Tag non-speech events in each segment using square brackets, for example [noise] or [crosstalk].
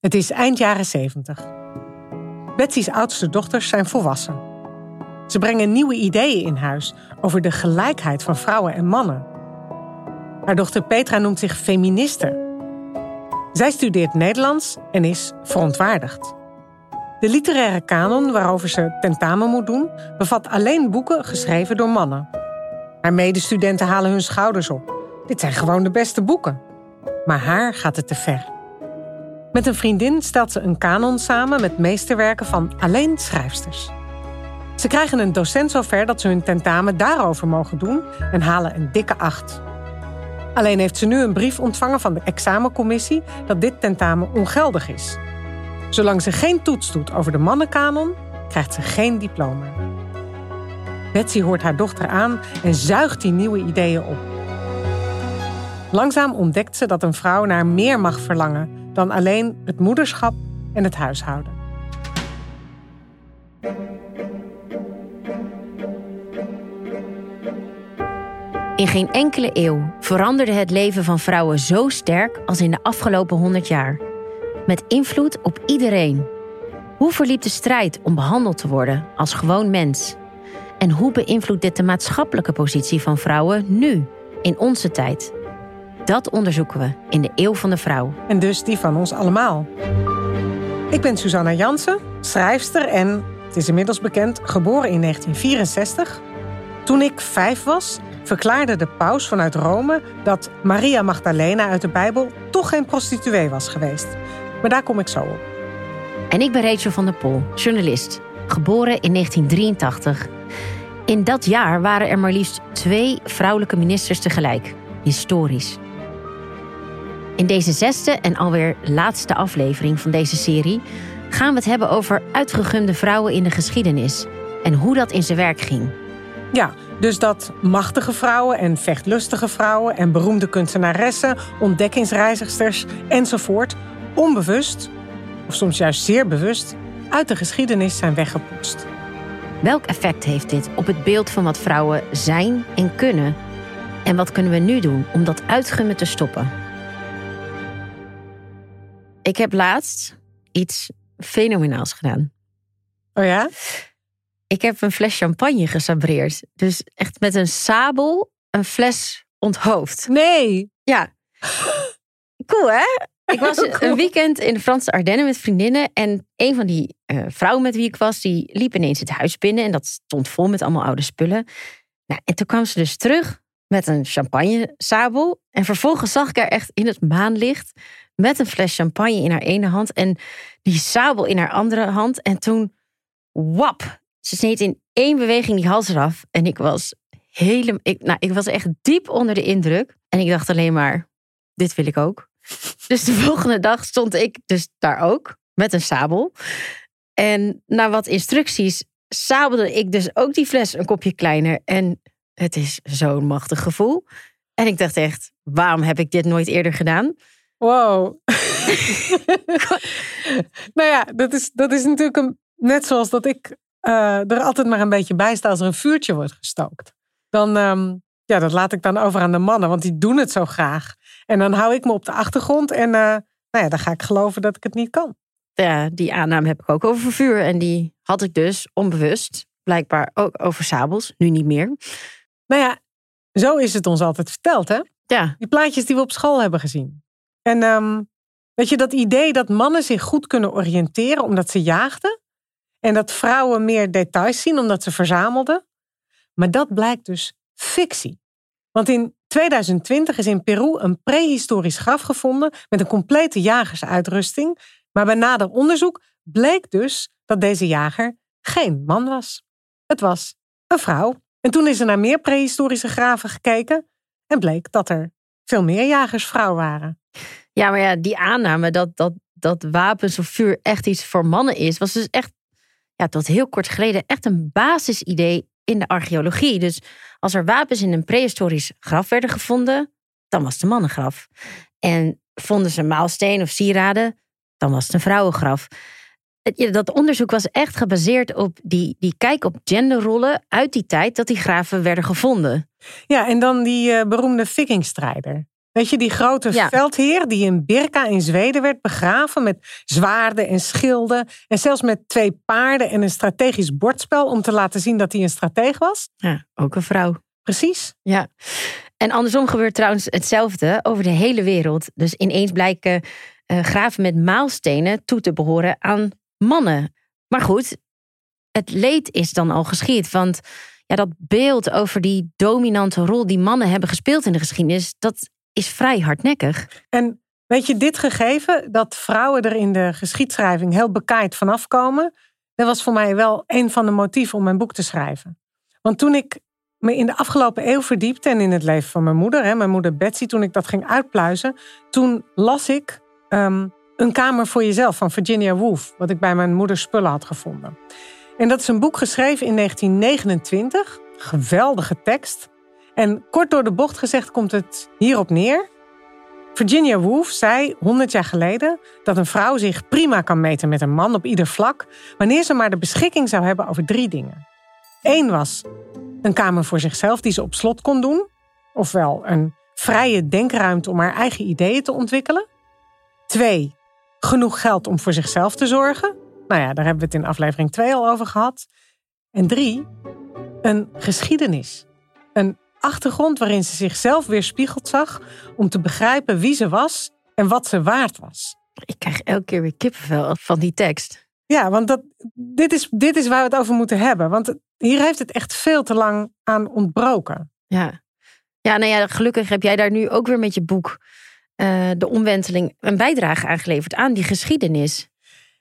Het is eind jaren 70. Betsy's oudste dochters zijn volwassen. Ze brengen nieuwe ideeën in huis over de gelijkheid van vrouwen en mannen. Haar dochter Petra noemt zich feministe. Zij studeert Nederlands en is verontwaardigd. De literaire kanon waarover ze tentamen moet doen, bevat alleen boeken geschreven door mannen. Haar medestudenten halen hun schouders op. Dit zijn gewoon de beste boeken. Maar haar gaat het te ver. Met een vriendin stelt ze een kanon samen met meesterwerken van alleen schrijfsters. Ze krijgen een docent zover dat ze hun tentamen daarover mogen doen en halen een dikke acht. Alleen heeft ze nu een brief ontvangen van de examencommissie dat dit tentamen ongeldig is. Zolang ze geen toets doet over de mannenkanon, krijgt ze geen diploma. Betsy hoort haar dochter aan en zuigt die nieuwe ideeën op. Langzaam ontdekt ze dat een vrouw naar meer mag verlangen dan alleen het moederschap en het huishouden. In geen enkele eeuw veranderde het leven van vrouwen zo sterk als in de afgelopen 100 jaar. Met invloed op iedereen. Hoe verliep de strijd om behandeld te worden als gewoon mens? En hoe beïnvloedt dit de maatschappelijke positie van vrouwen nu, in onze tijd? Dat onderzoeken we in de Eeuw van de Vrouw. En dus die van ons allemaal. Ik ben Susanna Jansen, schrijfster en, het is inmiddels bekend, geboren in 1964. Toen ik vijf was, verklaarde de paus vanuit Rome dat Maria Magdalena uit de Bijbel toch geen prostituee was geweest. Maar daar kom ik zo op. En ik ben Rachel van der Pol, journalist, geboren in 1983. In dat jaar waren er maar liefst twee vrouwelijke ministers tegelijk. Historisch. In deze zesde en alweer laatste aflevering van deze serie gaan we het hebben over uitgegumde vrouwen in de geschiedenis en hoe dat in zijn werk ging. Ja, dus dat machtige vrouwen en vechtlustige vrouwen en beroemde kunstenaressen, ontdekkingsreizigsters enzovoort onbewust, of soms juist zeer bewust, uit de geschiedenis zijn weggepoetst. Welk effect heeft dit op het beeld van wat vrouwen zijn en kunnen? En wat kunnen we nu doen om dat uitgummen te stoppen? Ik heb laatst iets fenomenaals gedaan. Oh ja? Ik heb een fles champagne gesabreerd. Dus echt met een sabel een fles onthoofd. Nee. Ja. [gasps] Cool, hè? Ik was [laughs] een weekend in de Franse Ardennen met vriendinnen. En een van die uh, vrouwen met wie ik was, die liep ineens het huis binnen. En dat stond vol met allemaal oude spullen. Nou, en toen kwam ze dus terug met een champagne sabel. En vervolgens zag ik haar echt in het maanlicht met een fles champagne in haar ene hand en die sabel in haar andere hand. En toen, wap, ze sneed in één beweging die hals eraf. En ik was helemaal, ik, nou, ik was echt diep onder de indruk. En ik dacht alleen maar, dit wil ik ook. [laughs] Dus de volgende dag stond ik dus daar ook met een sabel. En na wat instructies sabelde ik dus ook die fles een kopje kleiner. En het is zo'n machtig gevoel. En ik dacht echt, waarom heb ik dit nooit eerder gedaan? Wow. [laughs] nou ja, dat is, dat is natuurlijk een, net zoals dat ik uh, er altijd maar een beetje bij sta als er een vuurtje wordt gestookt. Dan, um, ja, dat laat ik dan over aan de mannen, want die doen het zo graag. En dan hou ik me op de achtergrond en uh, nou ja, dan ga ik geloven dat ik het niet kan. Ja, die aanname heb ik ook over vuur. En die had ik dus onbewust, blijkbaar ook over sabels, nu niet meer. Nou ja, zo is het ons altijd verteld, hè? Ja. Die plaatjes die we op school hebben gezien. En um, weet je, dat idee dat mannen zich goed kunnen oriënteren omdat ze jaagden. En dat vrouwen meer details zien omdat ze verzamelden. Maar dat blijkt dus fictie. Want in 2020 is in Peru een prehistorisch graf gevonden met een complete jagersuitrusting. Maar bij nader onderzoek bleek dus dat deze jager geen man was. Het was een vrouw. En toen is er naar meer prehistorische graven gekeken en bleek dat er veel meer jagers vrouw waren. Ja, maar ja, die aanname dat, dat, dat wapens of vuur echt iets voor mannen is, was dus echt, ja, tot heel kort geleden echt een basisidee in de archeologie. Dus als er wapens in een prehistorisch graf werden gevonden, dan was het een mannengraf. En vonden ze maalsteen of sieraden, dan was het een vrouwengraf. Dat onderzoek was echt gebaseerd op die, die kijk op genderrollen uit die tijd dat die graven werden gevonden. Ja, en dan die uh, beroemde vikingstrijder. Weet je, die grote veldheer die in Birka in Zweden werd begraven met zwaarden en schilden. En zelfs met twee paarden en een strategisch bordspel om te laten zien dat hij een strateeg was. Ja, ook een vrouw. Precies. Ja. En andersom gebeurt trouwens hetzelfde over de hele wereld. Dus ineens blijken uh, graven met maalstenen toe te behoren aan mannen. Maar goed, het leed is dan al geschied. Want ja, dat beeld over die dominante rol die mannen hebben gespeeld in de geschiedenis, dat is vrij hardnekkig. En weet je, dit gegeven, dat vrouwen er in de geschiedschrijving heel bekaaid vanaf komen, dat was voor mij wel een van de motieven om mijn boek te schrijven. Want toen ik me in de afgelopen eeuw verdiepte en in het leven van mijn moeder, hè, mijn moeder Betsy, toen ik dat ging uitpluizen, toen las ik ehm, Een Kamer voor Jezelf van Virginia Woolf, wat ik bij mijn moeders spullen had gevonden. En dat is een boek geschreven in 1929, geweldige tekst. En kort door de bocht gezegd komt het hierop neer. Virginia Woolf zei 100 jaar geleden dat een vrouw zich prima kan meten met een man op ieder vlak, wanneer ze maar de beschikking zou hebben over drie dingen. Eén was een kamer voor zichzelf die ze op slot kon doen, ofwel een vrije denkruimte om haar eigen ideeën te ontwikkelen. Twee, genoeg geld om voor zichzelf te zorgen. Nou ja, daar hebben we het in aflevering 2 al over gehad. En drie, een geschiedenis. Een achtergrond waarin ze zichzelf weerspiegeld zag om te begrijpen wie ze was en wat ze waard was. Ik krijg elke keer weer kippenvel van die tekst. Ja, want dat, dit, is, dit is waar we het over moeten hebben. Want hier heeft het echt veel te lang aan ontbroken. Ja, ja nou ja, gelukkig heb jij daar nu ook weer met je boek uh, De Omwenteling een bijdrage aangeleverd aan die geschiedenis.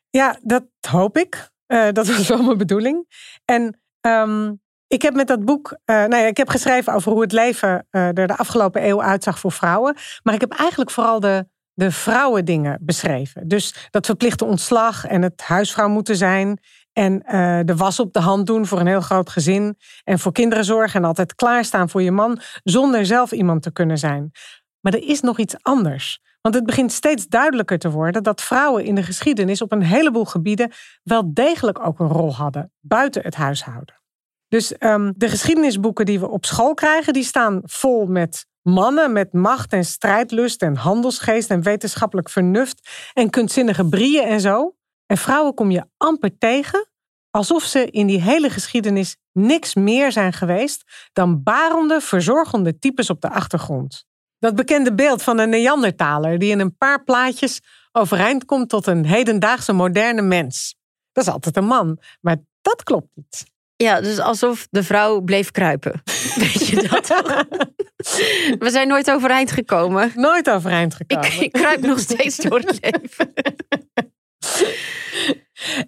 Ja, dat hoop ik. Uh, dat was wel mijn bedoeling. En um, ik heb met dat boek, uh, nou ja, ik heb geschreven over hoe het leven uh, er de afgelopen eeuw uitzag voor vrouwen. Maar ik heb eigenlijk vooral de, de vrouwendingen beschreven. Dus dat verplichte ontslag en het huisvrouw moeten zijn. En de was op de hand doen voor een heel groot gezin. En voor kinderen zorgen en altijd klaarstaan voor je man. Zonder zelf iemand te kunnen zijn. Maar er is nog iets anders. Want het begint steeds duidelijker te worden dat vrouwen in de geschiedenis op een heleboel gebieden wel degelijk ook een rol hadden buiten het huishouden. Dus um, de geschiedenisboeken die we op school krijgen, die staan vol met mannen met macht en strijdlust en handelsgeest en wetenschappelijk vernuft en kunstzinnige brieën en zo. En vrouwen kom je amper tegen, alsof ze in die hele geschiedenis niks meer zijn geweest dan barende, verzorgende types op de achtergrond. Dat bekende beeld van een Neandertaler die in een paar plaatjes overeind komt tot een hedendaagse moderne mens. Dat is altijd een man, maar dat klopt niet. Ja, dus alsof de vrouw bleef kruipen. [laughs] Weet je dat? [laughs] We zijn nooit overeind gekomen. Nooit overeind gekomen. Ik, ik kruip nog steeds door het leven.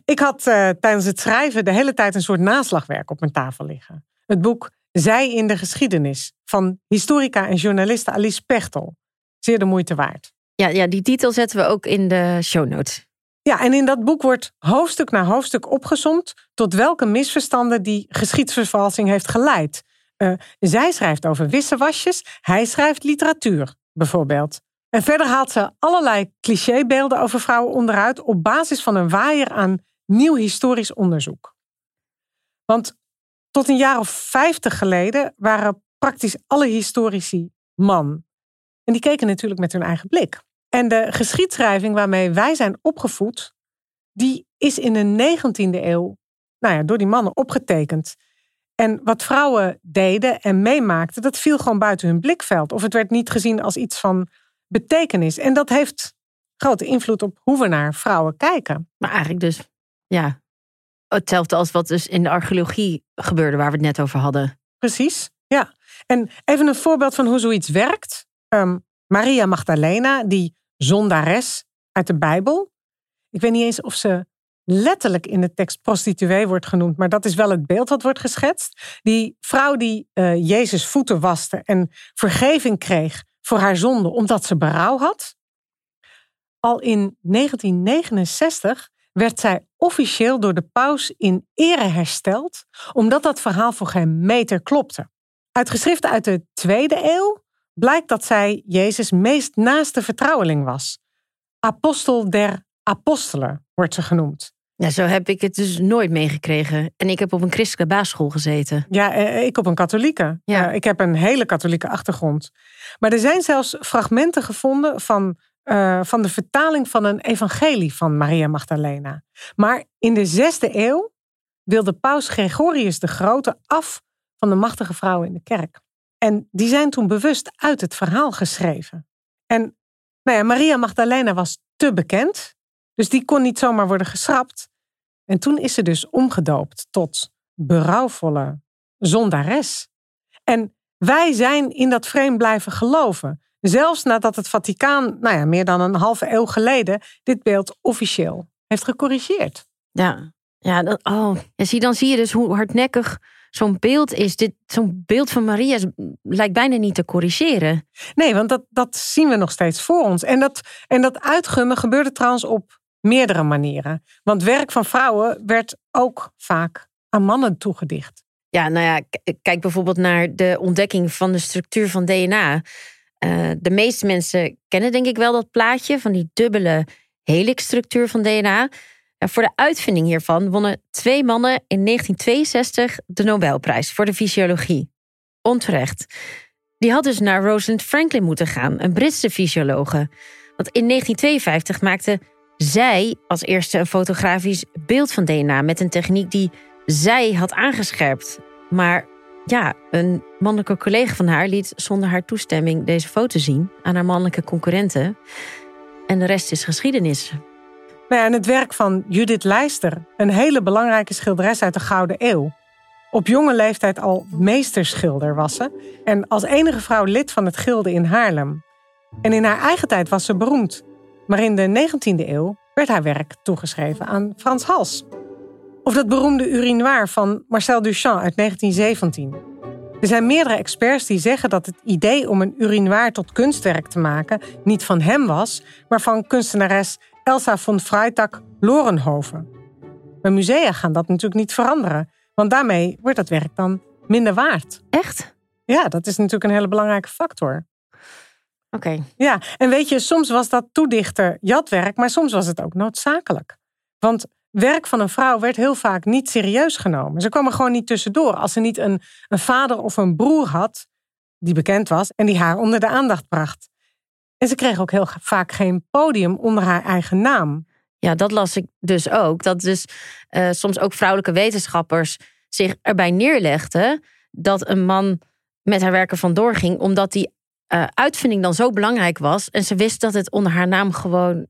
[laughs] ik had uh, tijdens het schrijven de hele tijd een soort naslagwerk op mijn tafel liggen. Het boek Zij in de geschiedenis van historica en journaliste Alice Pechtel. Zeer de moeite waard. Ja, ja, die titel zetten we ook in de show notes. Ja, en in dat boek wordt hoofdstuk na hoofdstuk opgesomd tot welke misverstanden die geschiedsvervalsing heeft geleid. Uh, zij schrijft over wissewasjes, hij schrijft literatuur, bijvoorbeeld. En verder haalt ze allerlei clichébeelden over vrouwen onderuit op basis van een waaier aan nieuw historisch onderzoek. Want tot een jaar of vijftig geleden waren praktisch alle historici man. En die keken natuurlijk met hun eigen blik. En de geschiedschrijving waarmee wij zijn opgevoed, die is in de 19e eeuw nou ja, door die mannen opgetekend. En wat vrouwen deden en meemaakten, dat viel gewoon buiten hun blikveld. Of het werd niet gezien als iets van betekenis. En dat heeft grote invloed op hoe we naar vrouwen kijken. Maar eigenlijk dus, ja, hetzelfde als wat dus in de archeologie gebeurde, waar we het net over hadden. Precies, ja. En even een voorbeeld van hoe zoiets werkt. Um, Maria Magdalena, die zondares uit de Bijbel. Ik weet niet eens of ze letterlijk in de tekst prostituee wordt genoemd, maar dat is wel het beeld wat wordt geschetst. Die vrouw die uh, Jezus voeten waste en vergeving kreeg voor haar zonde omdat ze berouw had. Al in 1969 werd zij officieel door de paus in ere hersteld, omdat dat verhaal voor geen meter klopte. Uit geschriften uit de tweede eeuw blijkt dat zij Jezus' meest naaste vertrouweling was. Apostel der apostelen wordt ze genoemd. Ja, zo heb ik het dus nooit meegekregen. En ik heb op een christelijke basisschool gezeten. Ja, eh, ik op een katholieke. Ja. Eh, ik heb een hele katholieke achtergrond. Maar er zijn zelfs fragmenten gevonden van, eh, van de vertaling van een evangelie van Maria Magdalena. Maar in de zesde eeuw wilde paus Gregorius de Grote af van de machtige vrouwen in de kerk. En die zijn toen bewust uit het verhaal geschreven. En nou ja, Maria Magdalena was te bekend, dus die kon niet zomaar worden geschrapt. En toen is ze dus omgedoopt tot berouwvolle zondares. En wij zijn in dat frame blijven geloven. Zelfs nadat het Vaticaan, nou ja, meer dan een halve eeuw geleden, dit beeld officieel heeft gecorrigeerd. Ja, ja dat, oh. En zie, dan zie je dus hoe hardnekkig zo'n beeld is. Dit, zo'n beeld van Maria is- lijkt bijna niet te corrigeren. Nee, want dat, dat zien we nog steeds voor ons. En dat, en dat uitgummen gebeurde trouwens op meerdere manieren. Want werk van vrouwen werd ook vaak aan mannen toegedicht. Ja, nou ja, kijk bijvoorbeeld naar de ontdekking van de structuur van DNA. Eh, de meeste mensen kennen denk ik wel dat plaatje van die dubbele helixstructuur van DNA. En voor de uitvinding hiervan wonnen twee mannen in 1962 de Nobelprijs voor de fysiologie. Onterecht. Die had dus naar Rosalind Franklin moeten gaan, een Britse fysiologe. Want in 1952 maakte zij als eerste een fotografisch beeld van DNA met een techniek die zij had aangescherpt. Maar ja, een mannelijke collega van haar liet zonder haar toestemming deze foto zien aan haar mannelijke concurrenten. En de rest is geschiedenis. Nou en het werk van Judith Leister, een hele belangrijke schilderes uit de Gouden Eeuw. Op jonge leeftijd al meesterschilder was ze en als enige vrouw lid van het Gilde in Haarlem. En in haar eigen tijd was ze beroemd, maar in de 19e eeuw werd haar werk toegeschreven aan Frans Hals. Of dat beroemde urinoir van Marcel Duchamp uit 1917. Er zijn meerdere experts die zeggen dat het idee om een urinoir tot kunstwerk te maken niet van hem was, maar van kunstenares Elsa von Freitag Lorenhoven. Maar musea gaan dat natuurlijk niet veranderen, want daarmee wordt dat werk dan minder waard. Echt? Ja, dat is natuurlijk een hele belangrijke factor. Oké. Ja, en weet je, soms was dat toedichten jatwerk, maar soms was het ook noodzakelijk. Want werk van een vrouw werd heel vaak niet serieus genomen. Ze kwam er gewoon niet tussendoor als ze niet een, een vader of een broer had die bekend was en die haar onder de aandacht bracht. En ze kreeg ook heel vaak geen podium onder haar eigen naam. Ja, dat las ik dus ook. Dat dus eh, soms ook vrouwelijke wetenschappers zich erbij neerlegden dat een man met haar werken vandoor ging, omdat die eh, uitvinding dan zo belangrijk was. En ze wist dat het onder haar naam gewoon,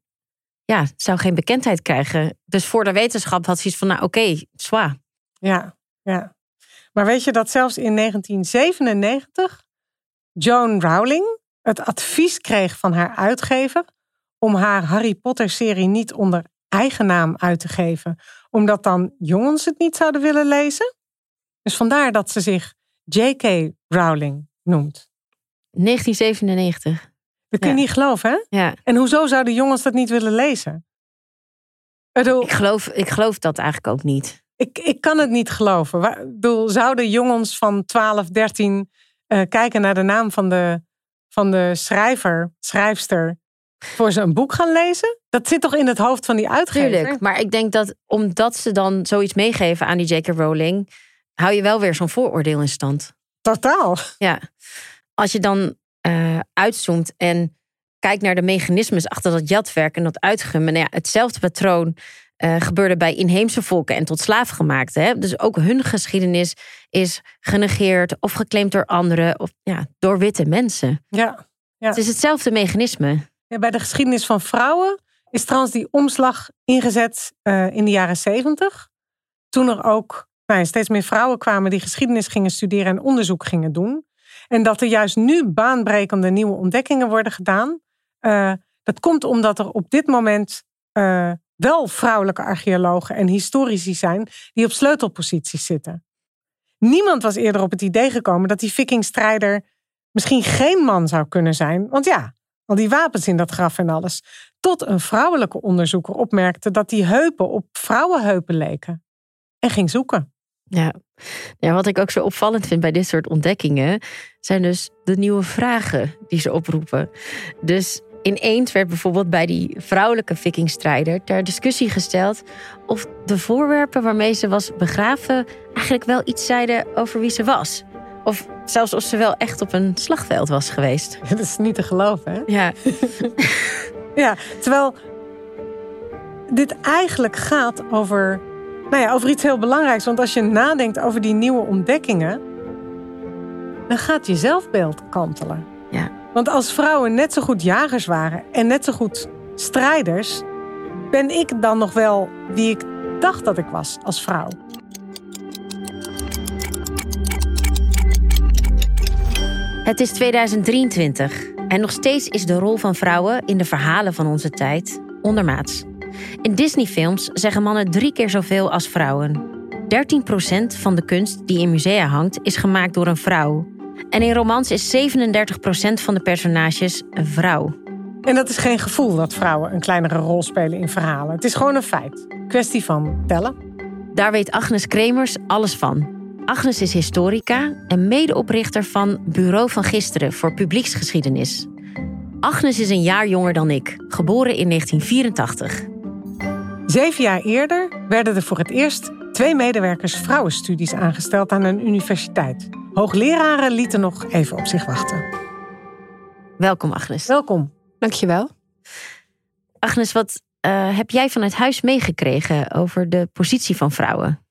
ja, zou geen bekendheid krijgen. Dus voor de wetenschap had ze iets van, nou oké, okay, zwa. Ja, ja. Maar weet je dat zelfs in 1997 Joan Rowling het advies kreeg van haar uitgever om haar Harry Potter-serie niet onder eigen naam uit te geven, omdat dan jongens het niet zouden willen lezen? Dus vandaar dat ze zich J.K. Rowling noemt. 1997. Dat kun je Ja. niet geloven, hè? Ja, En hoezo zouden jongens dat niet willen lezen? Ik bedoel, ik geloof, ik geloof dat eigenlijk ook niet. Ik, ik kan het niet geloven. Ik bedoel, zouden jongens van 12, 13 eh, kijken naar de naam van de, van de schrijver, schrijfster, voor ze een boek gaan lezen? Dat zit toch in het hoofd van die uitgever? Tuurlijk, maar ik denk dat omdat ze dan zoiets meegeven aan die J.K. Rowling, hou je wel weer zo'n vooroordeel in stand. Totaal. Ja. Als je dan eh, uitzoomt en kijkt naar de mechanismes achter dat jatwerk en dat uitgummen. Nou ja, hetzelfde patroon eh, gebeurde bij inheemse volken en tot slaafgemaakte. Hè? Dus ook hun geschiedenis is genegeerd of geclaimd door anderen of ja, door witte mensen. Ja. Het is hetzelfde mechanisme. Ja, bij de geschiedenis van vrouwen is trouwens die omslag ingezet eh, in de jaren 70. Toen er ook nou ja, steeds meer vrouwen kwamen die geschiedenis gingen studeren en onderzoek gingen doen. En dat er juist nu baanbrekende nieuwe ontdekkingen worden gedaan. Eh, dat komt omdat er op dit moment eh, wel vrouwelijke archeologen en historici zijn die op sleutelposities zitten. Niemand was eerder op het idee gekomen dat die vikingstrijder misschien geen man zou kunnen zijn. Want ja, al die wapens in dat graf en alles. Tot een vrouwelijke onderzoeker opmerkte dat die heupen op vrouwenheupen leken. En ging zoeken. Ja. ja, wat ik ook zo opvallend vind bij dit soort ontdekkingen, zijn dus de nieuwe vragen die ze oproepen. Dus Ineens werd bijvoorbeeld bij die vrouwelijke vikingstrijder ter discussie gesteld of de voorwerpen waarmee ze was begraven eigenlijk wel iets zeiden over wie ze was. Of zelfs of ze wel echt op een slagveld was geweest. [laughs] Dat is niet te geloven, hè? Ja. [laughs] ja, terwijl dit eigenlijk gaat over, nou ja, over iets heel belangrijks. Want als je nadenkt over die nieuwe ontdekkingen, dan gaat je zelfbeeld kantelen. Ja. Want als vrouwen net zo goed jagers waren en net zo goed strijders, ben ik dan nog wel wie ik dacht dat ik was als vrouw. Het is 2023 en nog steeds is de rol van vrouwen in de verhalen van onze tijd ondermaats. In Disney-films zeggen mannen drie keer zoveel als vrouwen. 13% van de kunst die in musea hangt is gemaakt door een vrouw. En in romans is 37% van de personages een vrouw. En dat is geen gevoel dat vrouwen een kleinere rol spelen in verhalen. Het is gewoon een feit. Kwestie van tellen. Daar weet Agnes Kremers alles van. Agnes is historica en medeoprichter van Bureau van Gisteren voor publieksgeschiedenis. Agnes is een jaar jonger dan ik, geboren in 1984. Zeven jaar eerder werden er voor het eerst twee medewerkers vrouwenstudies aangesteld aan een universiteit. Hoogleraren lieten nog even op zich wachten. Welkom, Agnes. Welkom. Dankjewel. Agnes, wat uh, heb jij vanuit huis meegekregen over de positie van vrouwen?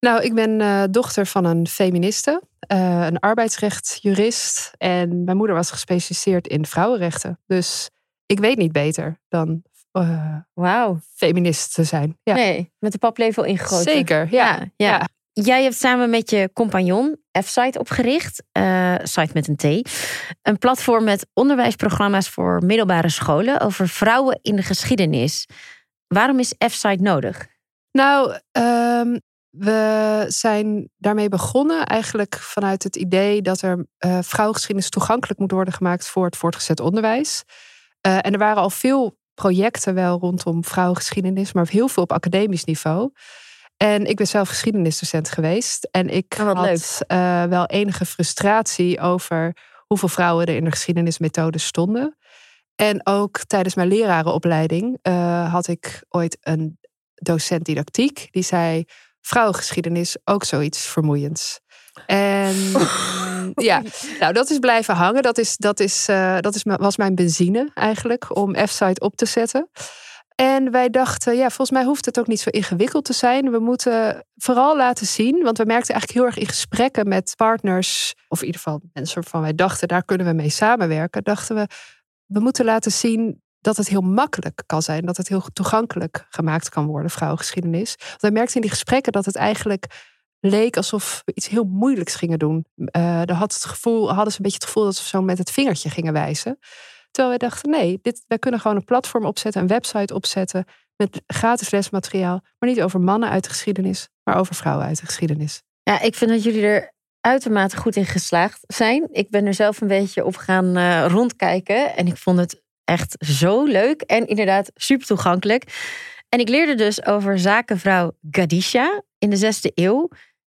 Nou, ik ben uh, dochter van een feministe, uh, een arbeidsrechtsjurist. En mijn moeder was gespecialiseerd in vrouwenrechten. Dus ik weet niet beter dan uh, wow. feminist te zijn. Ja. Nee, met de paplepel ingegoten. Zeker, ja. ja, ja. Jij hebt samen met je compagnon F-Site opgericht, uh, site met een T. Een platform met onderwijsprogramma's voor middelbare scholen over vrouwen in de geschiedenis. Waarom is F-Site nodig? Nou, um, we zijn daarmee begonnen eigenlijk vanuit het idee dat er uh, vrouwengeschiedenis toegankelijk moet worden gemaakt voor het voortgezet onderwijs. Uh, en er waren al veel projecten wel rondom vrouwengeschiedenis, maar heel veel op academisch niveau. En ik ben zelf geschiedenisdocent geweest. En ik oh, had uh, wel enige frustratie over hoeveel vrouwen er in de geschiedenismethode stonden. En ook tijdens mijn lerarenopleiding uh, had ik ooit een docent didactiek die zei: vrouwengeschiedenis ook zoiets vermoeiends. En [laughs] [laughs] ja, nou dat is blijven hangen. Dat, is, dat, is, uh, dat is, was mijn benzine eigenlijk om F-site op te zetten. En wij dachten, ja, volgens mij hoeft het ook niet zo ingewikkeld te zijn. We moeten vooral laten zien, want we merkten eigenlijk heel erg in gesprekken met partners, of in ieder geval mensen waarvan wij dachten, daar kunnen we mee samenwerken, dachten we, we moeten laten zien dat het heel makkelijk kan zijn, dat het heel toegankelijk gemaakt kan worden, vrouwengeschiedenis. Want wij merkten in die gesprekken dat het eigenlijk leek alsof we iets heel moeilijks gingen doen. Uh, had het gevoel, hadden ze een beetje het gevoel dat ze zo met het vingertje gingen wijzen. Terwijl wij dachten, nee, dit, wij kunnen gewoon een platform opzetten, een website opzetten met gratis lesmateriaal, maar niet over mannen uit de geschiedenis, maar over vrouwen uit de geschiedenis. Ja, ik vind dat jullie er uitermate goed in geslaagd zijn. Ik ben er zelf een beetje op gaan uh, rondkijken en ik vond het echt zo leuk en inderdaad super toegankelijk. En ik leerde dus over zakenvrouw Gadisha in de zesde eeuw,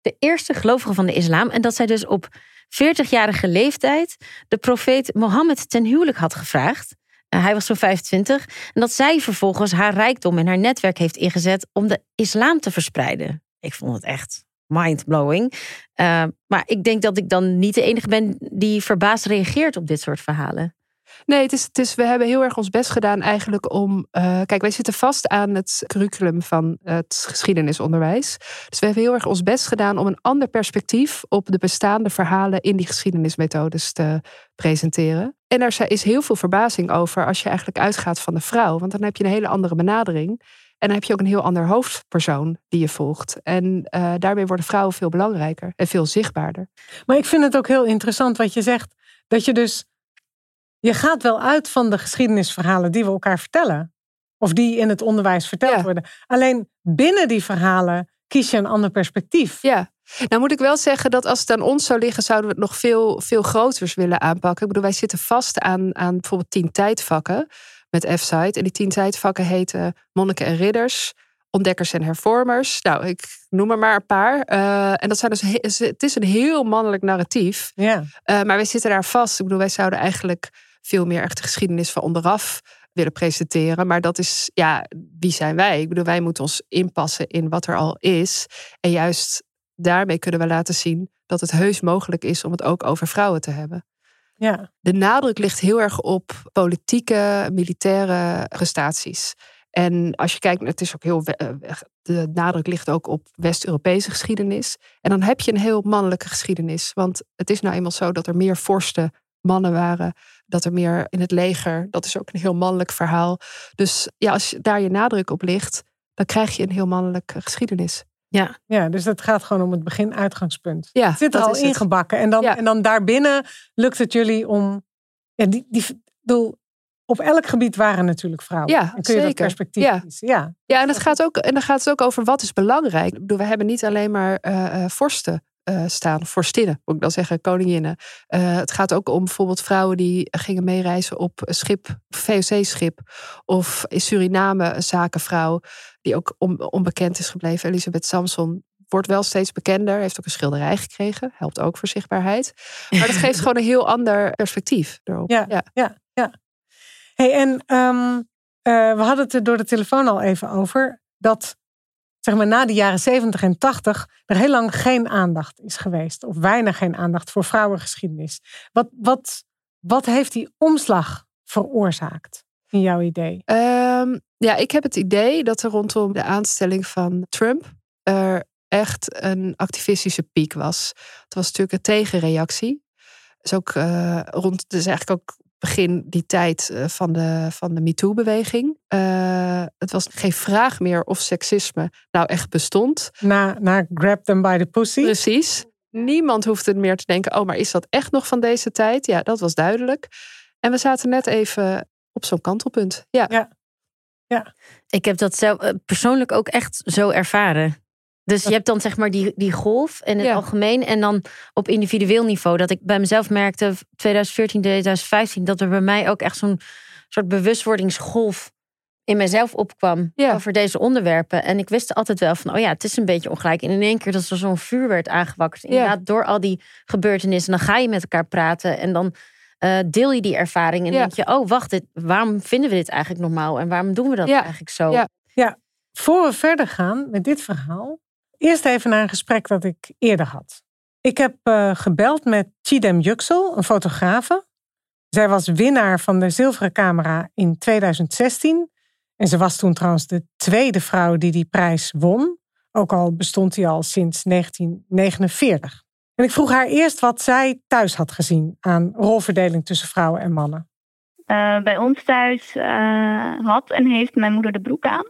de eerste gelovige van de islam. En dat zij dus op 40-jarige leeftijd de profeet Mohammed ten huwelijk had gevraagd. Uh, hij was zo'n 25. En dat zij vervolgens haar rijkdom en haar netwerk heeft ingezet om de islam te verspreiden. Ik vond het echt mindblowing. Uh, maar ik denk dat ik dan niet de enige ben die verbaasd reageert op dit soort verhalen. Nee, het is, het is, we hebben heel erg ons best gedaan eigenlijk om. Uh, kijk, wij zitten vast aan het curriculum van het geschiedenisonderwijs. Dus we hebben heel erg ons best gedaan om een ander perspectief op de bestaande verhalen in die geschiedenismethodes te presenteren. En er is heel veel verbazing over als je eigenlijk uitgaat van de vrouw. Want dan heb je een hele andere benadering. En dan heb je ook een heel ander hoofdpersoon die je volgt. En uh, daarmee worden vrouwen veel belangrijker en veel zichtbaarder. Maar ik vind het ook heel interessant wat je zegt. Dat je dus je gaat wel uit van de geschiedenisverhalen die we elkaar vertellen. Of die in het onderwijs verteld Ja. worden. Alleen binnen die verhalen kies je een ander perspectief. Ja, nou moet ik wel zeggen dat als het aan ons zou liggen, zouden we het nog veel, veel groters willen aanpakken. Ik bedoel, wij zitten vast aan, aan bijvoorbeeld tien tijdvakken met F-site. En die tien tijdvakken heten monniken en ridders, ontdekkers en hervormers. Nou, ik noem er maar een paar. Eh, en dat zijn dus, he- het is een heel mannelijk narratief. Ja. Uh, maar wij zitten daar vast. Ik bedoel, wij zouden eigenlijk veel meer echt de geschiedenis van onderaf willen presenteren. Maar dat is, ja, wie zijn wij? Ik bedoel, wij moeten ons inpassen in wat er al is. En juist daarmee kunnen we laten zien dat het heus mogelijk is om het ook over vrouwen te hebben. Ja. De nadruk ligt heel erg op politieke, militaire prestaties. En als je kijkt, het is ook heel. Eh, de nadruk ligt ook op West-Europese geschiedenis. En dan heb je een heel mannelijke geschiedenis. Want het is nou eenmaal zo dat er meer vorsten mannen waren. Dat er meer in het leger. Dat is ook een heel mannelijk verhaal. Dus ja, als daar je nadruk op ligt, dan krijg je een heel mannelijke geschiedenis. Ja. ja, dus het gaat gewoon om het begin-uitgangspunt. Ja, het zit er al ingebakken. En dan, en dan daarbinnen lukt het jullie om. Ja, die, die, bedoel, op elk gebied waren natuurlijk vrouwen. Ja, en kun je zeker. dat perspectief ja. kiezen. Ja, ja en, het gaat ook, en dan gaat het ook over wat is belangrijk. Ik bedoel, we hebben niet alleen maar uh, vorsten uh, staan, vorstinnen, moet ik dan zeggen, koninginnen. Uh, het gaat ook om bijvoorbeeld vrouwen die gingen meereizen op schip, VOC-schip. Of in Suriname een zakenvrouw die ook on, onbekend is gebleven, Elisabeth Samson. Wordt wel steeds bekender, heeft ook een schilderij gekregen, helpt ook voor zichtbaarheid. Maar dat geeft [laughs] gewoon een heel ander perspectief erop. Ja, ja, ja. ja. Hey, en um, uh, we hadden het er door de telefoon al even over dat zeg maar na de jaren 70 en 80 er heel lang geen aandacht is geweest. Of weinig geen aandacht voor vrouwengeschiedenis. Wat, wat, wat heeft die omslag veroorzaakt in jouw idee? Um, ja, ik heb het idee dat er rondom de aanstelling van Trump er echt een activistische piek was. Het was natuurlijk een tegenreactie. Dus ook uh, rond, dus eigenlijk ook begin die tijd eh, van de, van de MeToo-beweging. Uh, het was geen vraag meer of seksisme nou echt bestond. Na, na Grab Them by the Pussy. Precies. Niemand hoefde meer te denken, oh, maar is dat echt nog van deze tijd? Ja, dat was duidelijk. En we zaten net even op zo'n kantelpunt. Ja. ja. ja. Ik heb dat zelf eh, persoonlijk ook echt zo ervaren. Dus je hebt dan zeg maar die, die golf in het Ja. algemeen. En dan op individueel niveau. Dat ik bij mezelf merkte 2014, 2015. Dat er bij mij ook echt zo'n soort bewustwordingsgolf in mezelf opkwam. Ja. Over deze onderwerpen. En ik wist altijd wel van, oh ja, het is een beetje ongelijk. En in één keer dat er zo'n vuur werd aangewakkerd. Inderdaad, door al die gebeurtenissen. Dan ga je met elkaar praten. En dan eh, deel je die ervaring. En Ja. denk je, oh wacht, dit, waarom vinden we dit eigenlijk normaal? En waarom doen we dat Ja. eigenlijk zo? Ja. Voor we verder gaan met dit verhaal, eerst even naar een gesprek dat ik eerder had. Ik heb eh, gebeld met Chidem Yüksel, een fotografe. Zij was winnaar van de zilveren camera in 2016. En ze was toen trouwens de tweede vrouw die die prijs won. Ook al bestond die al sinds 1949. En ik vroeg haar eerst wat zij thuis had gezien aan rolverdeling tussen vrouwen en mannen. Uh, bij ons thuis uh, had en heeft mijn moeder de broek aan.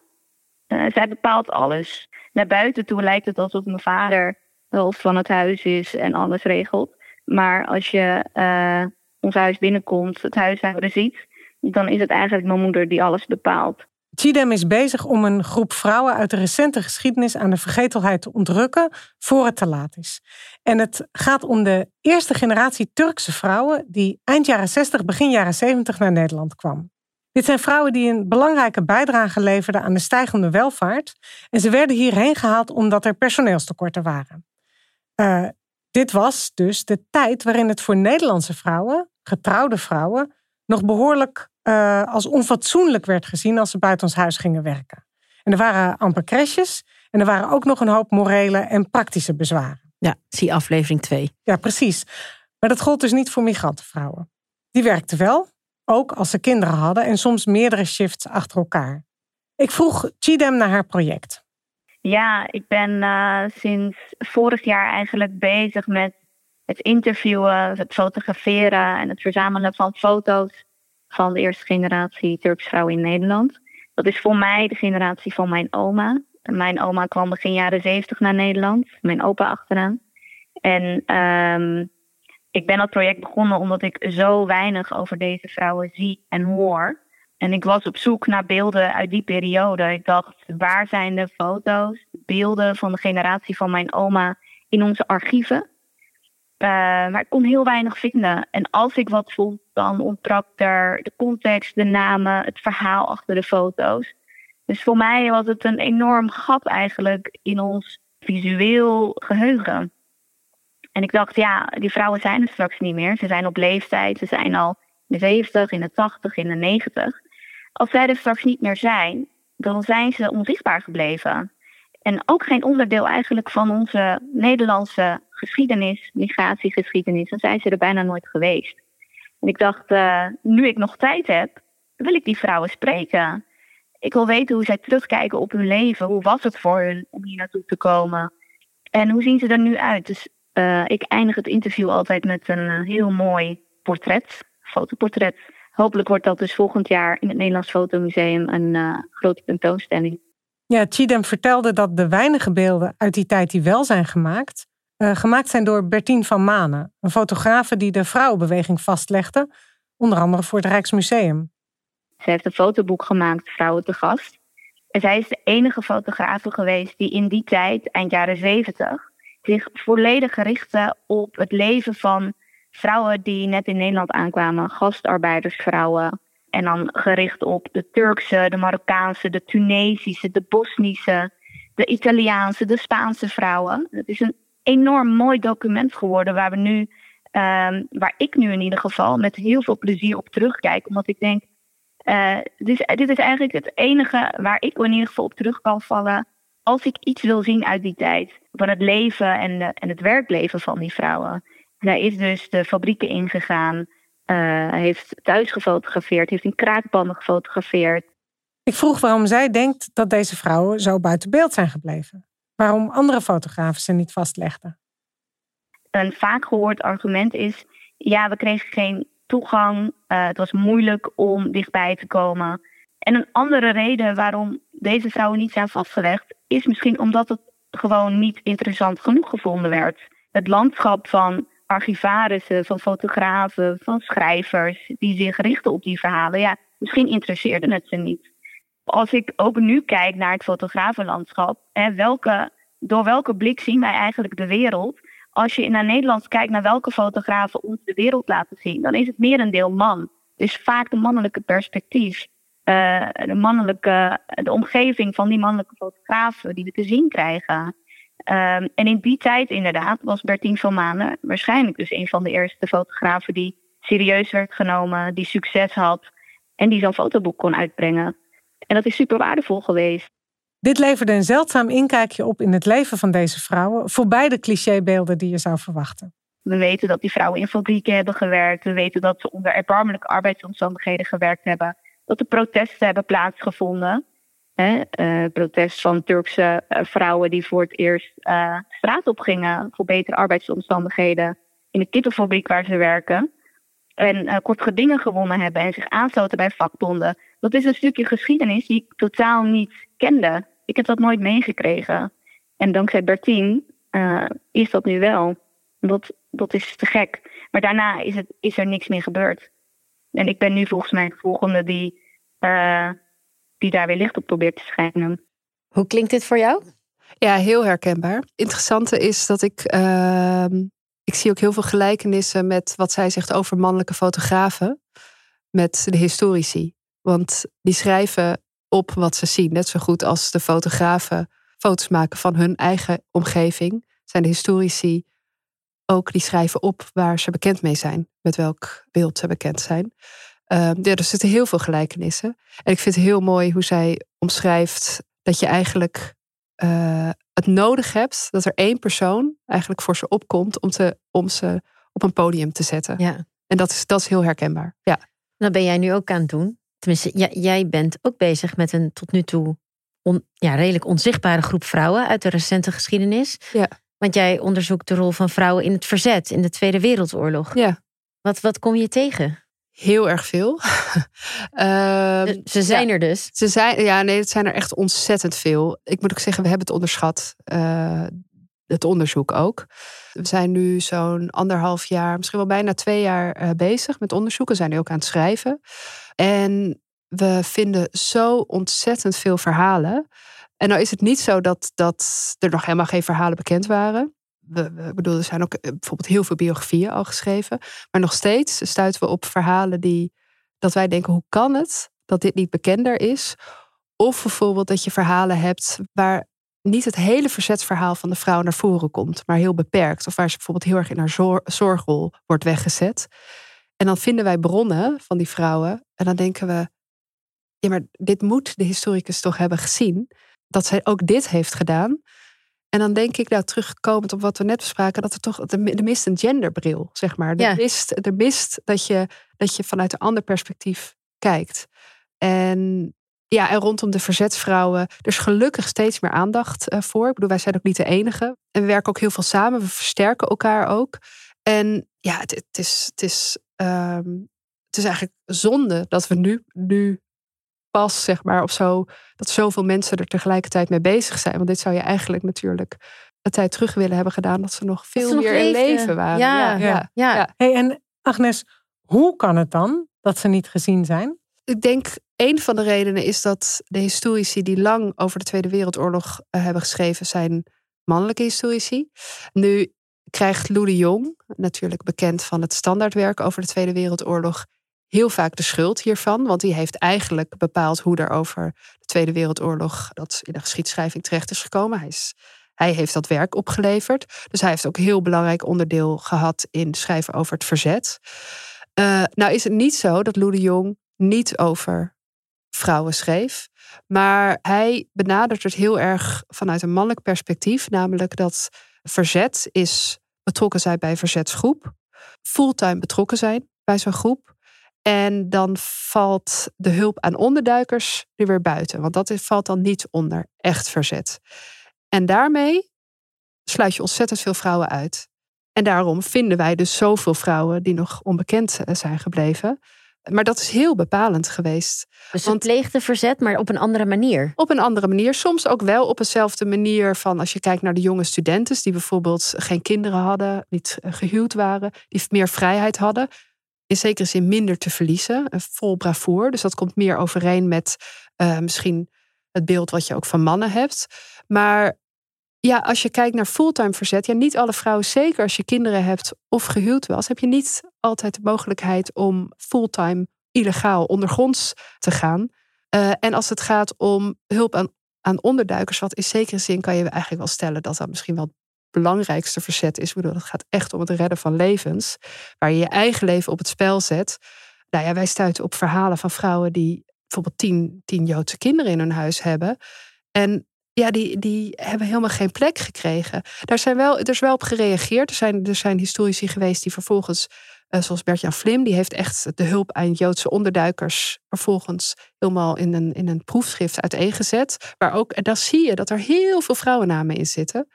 Zij bepaalt alles. Naar buiten toe lijkt het alsof mijn vader de hoofd van het huis is en alles regelt. Maar als je uh, ons huis binnenkomt, het huishouden ziet, dan is het eigenlijk mijn moeder die alles bepaalt. Chidem is bezig om een groep vrouwen uit de recente geschiedenis aan de vergetelheid te ontrukken voor het te laat is. En het gaat om de eerste generatie Turkse vrouwen die eind jaren 60, begin jaren 70 naar Nederland kwam. Dit zijn vrouwen die een belangrijke bijdrage leverden aan de stijgende welvaart. En ze werden hierheen gehaald omdat er personeelstekorten waren. Uh, dit was dus de tijd waarin het voor Nederlandse vrouwen, getrouwde vrouwen, nog behoorlijk uh, als onfatsoenlijk werd gezien als ze buiten ons huis gingen werken. En er waren amper crèches en er waren ook nog een hoop morele en praktische bezwaren. Ja, zie aflevering 2. Ja, precies. Maar dat gold dus niet voor migrantenvrouwen. Die werkten wel, ook als ze kinderen hadden en soms meerdere shifts achter elkaar. Ik vroeg Chidem naar haar project. Ja, ik ben uh, sinds vorig jaar eigenlijk bezig met het interviewen, het fotograferen en het verzamelen van foto's van de eerste generatie Turks vrouwen in Nederland. Dat is voor mij de generatie van mijn oma. Mijn oma kwam begin jaren zeventig naar Nederland, mijn opa achteraan. En um, ik ben dat project begonnen omdat ik zo weinig over deze vrouwen zie en hoor. En ik was op zoek naar beelden uit die periode. Ik dacht, waar zijn de foto's, beelden van de generatie van mijn oma in onze archieven? Uh, maar ik kon heel weinig vinden. En als ik wat vond, dan ontbrak er de context, de namen, het verhaal achter de foto's. Dus voor mij was het een enorm gat eigenlijk in ons visueel geheugen. En ik dacht, ja, die vrouwen zijn er straks niet meer. Ze zijn op leeftijd, ze zijn al de 70, in de 80, in de 90. Als zij er straks niet meer zijn, dan zijn ze onzichtbaar gebleven. En ook geen onderdeel eigenlijk van onze Nederlandse geschiedenis, migratiegeschiedenis. Dan zijn ze er bijna nooit geweest. En ik dacht, uh, nu ik nog tijd heb, wil ik die vrouwen spreken. Ik wil weten hoe zij terugkijken op hun leven. Hoe was het voor hun om hier naartoe te komen? En hoe zien ze er nu uit? Dus uh, ik eindig het interview altijd met een uh, heel mooi portret, fotoportret. Hopelijk wordt dat dus volgend jaar in het Nederlands Fotomuseum een uh, grote tentoonstelling. Ja, Chidem vertelde dat de weinige beelden uit die tijd die wel zijn gemaakt, gemaakt zijn door Bertien van Manen, een fotografe die de vrouwenbeweging vastlegde, onder andere voor het Rijksmuseum. Ze heeft een fotoboek gemaakt, Vrouwen te Gast. En zij is de enige fotografe geweest die in die tijd, eind jaren zeventig, zich volledig richtte op het leven van vrouwen die net in Nederland aankwamen, gastarbeidersvrouwen. En dan gericht op de Turkse, de Marokkaanse, de Tunesische, de Bosnische, de Italiaanse, de Spaanse vrouwen. Het is een enorm mooi document geworden waar we nu, um, waar ik nu in ieder geval met heel veel plezier op terugkijk. Omdat ik denk, uh, dus, dit is eigenlijk het enige waar ik in ieder geval op terug kan vallen. Als ik iets wil zien uit die tijd. Van het leven en, de, en het werkleven van die vrouwen. Zij is dus de fabrieken ingegaan. Uh, heeft thuis gefotografeerd. Heeft in kraakbanden gefotografeerd. Ik vroeg waarom zij denkt dat deze vrouwen zo buiten beeld zijn gebleven. Waarom andere fotografen ze niet vastlegden. Een vaak gehoord argument is: ja, we kregen geen toegang. Uh, het was moeilijk om dichtbij te komen. En een andere reden waarom deze vrouwen niet zijn vastgelegd, is misschien omdat het gewoon niet interessant genoeg gevonden werd. Het landschap van archivarissen, van fotografen, van schrijvers die zich richten op die verhalen, ja, misschien interesseerde het ze niet. Als ik ook nu kijk naar het fotografenlandschap, hè, welke, door welke blik zien wij eigenlijk de wereld? als je naar Nederland kijkt naar welke fotografen ons de wereld laten zien, dan is het merendeel man. Dus vaak de mannelijke perspectief. Uh, de mannelijke, de omgeving van die mannelijke fotografen die we te zien krijgen. Um, en in die tijd inderdaad was Bertien van Manen waarschijnlijk dus een van de eerste fotografen die serieus werd genomen, die succes had en die zo'n fotoboek kon uitbrengen. En dat is super waardevol geweest. Dit leverde een zeldzaam inkijkje op in het leven van deze vrouwen, voorbij de clichébeelden die je zou verwachten. We weten dat die vrouwen in fabrieken hebben gewerkt. We weten dat ze onder erbarmelijke arbeidsomstandigheden gewerkt hebben. Dat er protesten hebben plaatsgevonden. Hè, uh, protest van Turkse uh, vrouwen die voor het eerst uh, straat op gingen voor betere arbeidsomstandigheden in de kippenfabriek waar ze werken. En kort gedingen gewonnen hebben en zich aansloten bij vakbonden. Dat is een stukje geschiedenis die ik totaal niet kende. Ik heb dat nooit meegekregen. En dankzij Bertien is dat nu wel. Dat, dat is te gek. Maar daarna is, het, is er niks meer gebeurd. En ik ben nu volgens mij de volgende die, uh, die daar weer licht op probeert te schijnen. Hoe klinkt dit voor jou? Ja, heel herkenbaar. Interessante is dat ik. Uh, ik zie ook heel veel gelijkenissen met wat zij zegt over mannelijke fotografen. Met de historici. Want die schrijven op wat ze zien. Net zo goed als de fotografen foto's maken van hun eigen omgeving. Zijn de historici ook die schrijven op waar ze bekend mee zijn. Met welk beeld ze bekend zijn. Uh, ja, er zitten heel veel gelijkenissen. En ik vind het heel mooi hoe zij omschrijft dat je eigenlijk uh, het nodig hebt dat er één persoon eigenlijk voor ze opkomt om, te, om ze op een podium te zetten. Ja. En dat is, dat is heel herkenbaar. Ja. Dat ben jij nu ook aan het doen. Tenminste, jij bent ook bezig met een tot nu toe on, ja, redelijk onzichtbare groep vrouwen uit de recente geschiedenis. Ja. Want jij onderzoekt de rol van vrouwen in het verzet in de Tweede Wereldoorlog. Ja. Wat, wat kom je tegen? Heel erg veel. [laughs] uh, ze zijn ja, er dus. Ze zijn, ja, nee, het zijn er echt ontzettend veel. Ik moet ook zeggen, we hebben het onderschat. Uh, het onderzoek ook. We zijn nu zo'n anderhalf jaar, misschien wel bijna twee jaar uh, bezig met onderzoek. We zijn nu ook aan het schrijven. En we vinden zo ontzettend veel verhalen. En nou is het niet zo dat, dat er nog helemaal geen verhalen bekend waren. We, we bedoel, er zijn ook eh, bijvoorbeeld heel veel biografieën al geschreven. Maar nog steeds stuiten we op verhalen die dat wij denken: hoe kan het dat dit niet bekender is? Of bijvoorbeeld dat je verhalen hebt waar niet het hele verzetsverhaal van de vrouw naar voren komt, maar heel beperkt. Of waar ze bijvoorbeeld heel erg in haar zor zorgrol wordt weggezet. En dan vinden wij bronnen van die vrouwen. En dan denken we, ja, maar dit moet de historicus toch hebben gezien. Dat zij ook dit heeft gedaan. En dan denk ik, nou, terugkomend op wat we net bespraken, dat er toch er mist een genderbril, zeg maar. Er, Ja. mist, er mist dat je, dat je vanuit een ander perspectief kijkt. En ja, en rondom de verzetsvrouwen, er is gelukkig steeds meer aandacht eh, voor. Ik bedoel, wij zijn ook niet de enige. En we werken ook heel veel samen, we versterken elkaar ook. En ja, het, het is, het, is, ehm, het is eigenlijk zonde dat we nu, nu pas, zeg maar, of zo, dat zoveel mensen er tegelijkertijd mee bezig zijn. Want dit zou je eigenlijk natuurlijk een tijd terug willen hebben gedaan, dat ze nog veel ze nog meer in leven waren. Ja, ja, ja. Ja, Ja. Hey, en Agnes, hoe kan het dan dat ze niet gezien zijn? Ik denk een van de redenen is dat de historici die lang over de Tweede Wereldoorlog eh, hebben geschreven, zijn mannelijke historici. Nu krijgt Lou de Jong, natuurlijk bekend van het standaardwerk over de Tweede Wereldoorlog, heel vaak de schuld hiervan. Want die heeft eigenlijk bepaald hoe er over de Tweede Wereldoorlog dat in de geschiedschrijving terecht is gekomen. Hij, is, hij heeft dat werk opgeleverd. Dus hij heeft ook heel belangrijk onderdeel gehad in schrijven over het verzet. Eh, nou is het niet zo dat Lou Jong niet over vrouwen schreef. Maar hij benadert het heel erg vanuit een mannelijk perspectief. Namelijk dat verzet is betrokken zijn bij een verzetsgroep. Fulltime betrokken zijn bij zo'n groep. En dan valt de hulp aan onderduikers er weer buiten. Want dat valt dan niet onder echt verzet. En daarmee sluit je ontzettend veel vrouwen uit. En daarom vinden wij dus zoveel vrouwen die nog onbekend eh, zijn gebleven. Maar dat is heel bepalend geweest. Dus Want- pleegde verzet, maar op een andere manier. Op een andere manier. Soms ook wel op dezelfde manier van als je kijkt naar de jonge studenten die bijvoorbeeld geen kinderen hadden, niet eh, gehuwd waren, die meer vrijheid hadden. In zekere zin minder te verliezen, vol bravoer. Dus dat komt meer overeen met eh, misschien het beeld wat je ook van mannen hebt. Maar ja, als je kijkt naar fulltime verzet, ja, niet alle vrouwen, zeker als je kinderen hebt of gehuwd was, heb je niet altijd de mogelijkheid om fulltime illegaal ondergronds te gaan. Eh, en als het gaat om hulp aan, aan onderduikers, wat in zekere zin kan je eigenlijk wel stellen dat dat misschien wel belangrijkste verzet is. Ik bedoel, het gaat echt om het redden van levens, waar je je eigen leven op het spel zet. Nou ja, wij stuiten op verhalen van vrouwen die bijvoorbeeld tien, tien Joodse kinderen in hun huis hebben. En ja, die, die hebben helemaal geen plek gekregen. Daar zijn wel, er is wel op gereageerd. Er zijn, er zijn historici geweest die vervolgens, eh, zoals Bert-Jan die heeft echt de hulp aan Joodse onderduikers vervolgens helemaal in een, in een proefschrift uiteengezet. Waar ook, en daar zie je dat er heel veel vrouwennamen in zitten.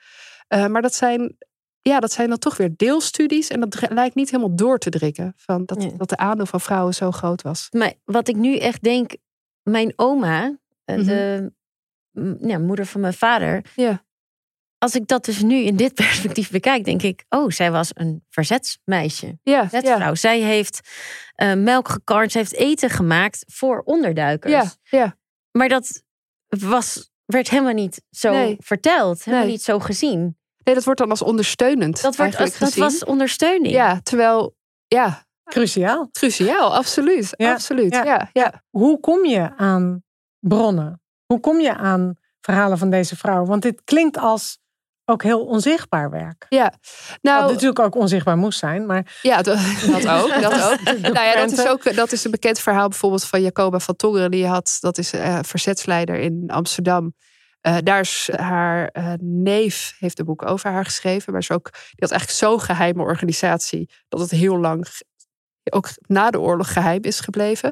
Eh, maar dat zijn, ja, dat zijn dan toch weer deelstudies. En dat lijkt niet helemaal door te drinken. Van dat, dat de aandeel van vrouwen zo groot was. Maar wat ik nu echt denk, mijn oma, eh, Mhm. de ja, moeder van mijn vader. Ja. Als ik dat dus nu in dit [laughs] perspectief bekijk, denk ik, oh, zij was een verzetsmeisje. Ja, ja, Verzetsvrouw. Zij heeft eh, melk gekarnd, ze heeft eten gemaakt voor onderduikers. ja, ja. Maar dat was, werd helemaal niet zo Nee. verteld, helemaal Nee. niet zo gezien. Nee, dat wordt dan als ondersteunend. Dat, wordt als, dat was ondersteuning. Ja, terwijl, ja, Cruciaal. cruciaal, absoluut. Ja, absoluut. ja. Ja, ja. Hoe kom je aan bronnen? Hoe kom je aan verhalen van deze vrouw? Want dit klinkt als ook heel onzichtbaar werk. ja. Wat Nou, natuurlijk ook onzichtbaar moest zijn, maar ja, dat, dat ook. [laughs] Dat, ook. nou ja, dat is ook dat is een bekend verhaal bijvoorbeeld van Jacoba van Tongeren. Die had, dat is eh, verzetsleider in Amsterdam. Eh, daar is haar eh, neef, heeft een boek over haar geschreven. Maar is ook, die had eigenlijk zo'n geheime organisatie. Dat het heel lang, ook na de oorlog, geheim is gebleven.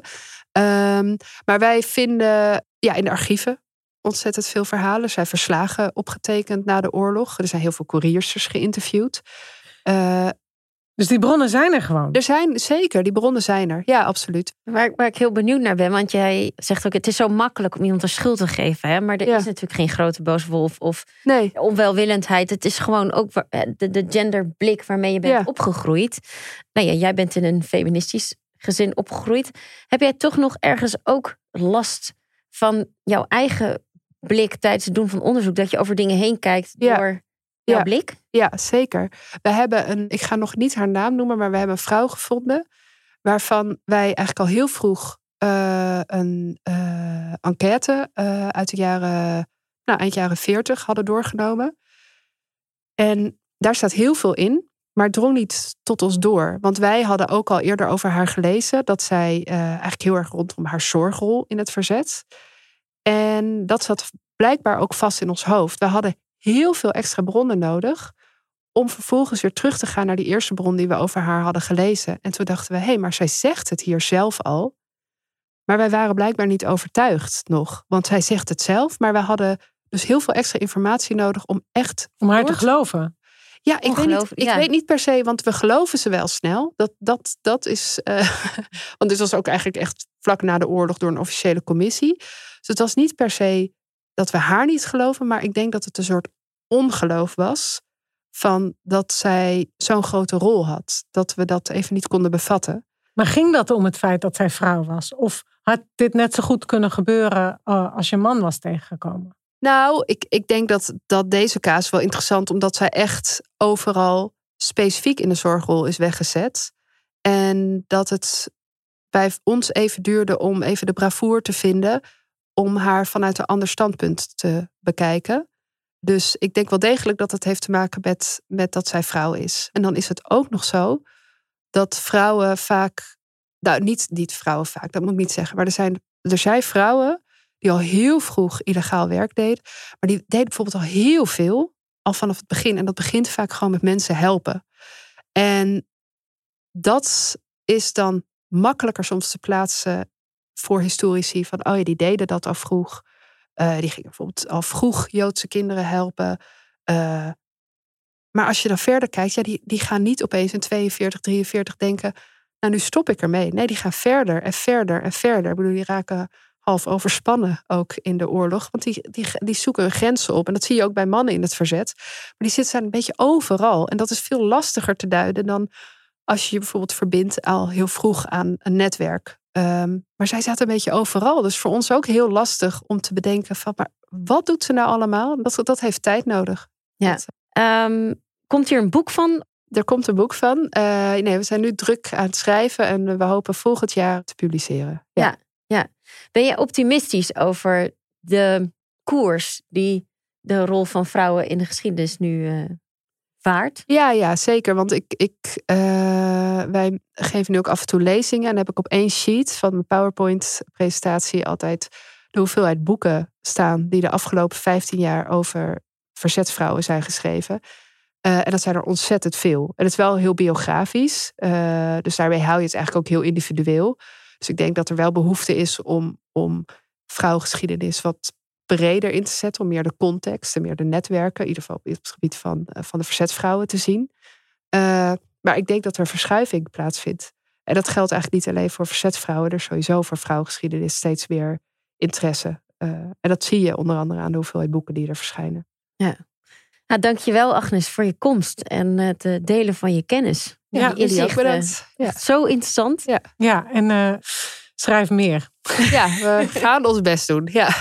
Ehm, maar wij vinden ja, in de archieven ontzettend veel verhalen. Er zijn verslagen opgetekend na de oorlog. Er zijn heel veel couriersters geïnterviewd. Eh, dus die bronnen zijn er gewoon. er zijn zeker, die bronnen zijn er. Ja, absoluut. Waar, waar ik heel benieuwd naar ben, want jij zegt ook, het is zo makkelijk om iemand een schuld te geven. Hè? Maar er Ja. is natuurlijk geen grote boze wolf of Nee, onwelwillendheid. Het is gewoon ook eh, de, de genderblik waarmee je bent Ja. opgegroeid. Nou ja, jij bent in een feministisch gezin opgegroeid. Heb jij toch nog ergens ook last van jouw eigen blik tijdens het doen van onderzoek? Dat je over dingen heen kijkt Ja. door jouw Ja. blik? ja, zeker. We hebben een, ik ga nog niet haar naam noemen, maar we hebben een vrouw gevonden. Waarvan wij eigenlijk al heel vroeg eh, een eh, enquête eh, uit de jaren, nou, eind jaren 40 hadden doorgenomen. En daar staat heel veel in. maar het drong niet tot ons door. Want wij hadden ook al eerder over haar gelezen dat zij eigenlijk heel erg rondom haar zorgrol in het verzet. En dat zat blijkbaar ook vast in ons hoofd. We hadden heel veel extra bronnen nodig om vervolgens weer terug te gaan naar die eerste bron die we over haar hadden gelezen. En toen dachten we, hé, hey, maar zij zegt het hier zelf al. Maar wij waren blijkbaar niet overtuigd nog. Want zij zegt het zelf, maar we hadden dus heel veel extra informatie nodig om echt. Om haar te geloven. Ja, ik, weet niet, ik weet niet per se, want we geloven ze wel snel. Dat, dat, dat is. Uh, [laughs] want dit was ook eigenlijk echt vlak na de oorlog door een officiële commissie. Dus het was niet per se dat we haar niet geloven, maar ik denk dat het een soort ongeloof was van dat zij zo'n grote rol had. Dat we dat even niet konden bevatten. Maar ging dat om het feit dat zij vrouw was? Of had dit net zo goed kunnen gebeuren uh, als je man was tegengekomen? Nou, ik, ik denk dat, dat deze kaas wel interessant, omdat zij echt overal specifiek in de zorgrol is weggezet. En dat het bij ons even duurde om even de bravoer te vinden om haar vanuit een ander standpunt te bekijken. Dus ik denk wel degelijk dat het heeft te maken met, met dat zij vrouw is. En dan is het ook nog zo dat vrouwen vaak, nou niet, niet vrouwen vaak, dat moet ik niet zeggen, maar er zijn, er zijn vrouwen die al heel vroeg illegaal werk deden, maar die deden bijvoorbeeld al heel veel, al vanaf het begin. En dat begint vaak gewoon met mensen helpen. En dat is dan makkelijker soms te plaatsen voor historici van, oh ja, die deden dat al vroeg. Uh, die gingen bijvoorbeeld al vroeg Joodse kinderen helpen. Uh, maar als je dan verder kijkt, ja, die, die gaan niet opeens in 42, 43 denken, nou nu stop ik ermee. Nee, die gaan verder en verder en verder. Ik bedoel, die raken half overspannen ook in de oorlog. Want die, die, die zoeken hun grenzen op. En dat zie je ook bij mannen in het verzet. Maar die zitten een beetje overal. En dat is veel lastiger te duiden dan als je je bijvoorbeeld verbindt al heel vroeg aan een netwerk. Ehm, maar zij zaten een beetje overal. Dus voor ons ook heel lastig om te bedenken van, maar wat doet ze nou allemaal? Dat, dat heeft tijd nodig. Ja. Um, komt hier een boek van? Er komt een boek van. Uh, nee, we zijn nu druk aan het schrijven en we hopen volgend jaar te publiceren. Ja, ja. ja. Ben je optimistisch over de koers die de rol van vrouwen in de geschiedenis nu uh, vaart? Ja, ja, zeker. Want ik, ik, uh, wij geven nu ook af en toe lezingen. En heb ik op één sheet van mijn PowerPoint-presentatie altijd de hoeveelheid boeken staan die de afgelopen 15 jaar over verzetsvrouwen zijn geschreven. Uh, en dat zijn er ontzettend veel. En het is wel heel biografisch. Uh, dus daarmee hou je het eigenlijk ook heel individueel. Dus ik denk dat er wel behoefte is om, om vrouwengeschiedenis wat breder in te zetten. Om meer de context en meer de netwerken, in ieder geval op het gebied van, uh, van de verzetsvrouwen te zien. maar ik denk dat er verschuiving plaatsvindt. En dat geldt eigenlijk niet alleen voor verzetsvrouwen. Er is sowieso voor vrouwengeschiedenis steeds meer interesse. en dat zie je onder andere aan de hoeveelheid boeken die er verschijnen. Ja. Nou, dankjewel Agnes voor je komst en het eh, delen van je kennis. Ja, jullie ook bedankt. Ja. Zo interessant. Ja, ja en uh, schrijf meer. Ja, we [laughs] gaan ons best doen. Ja.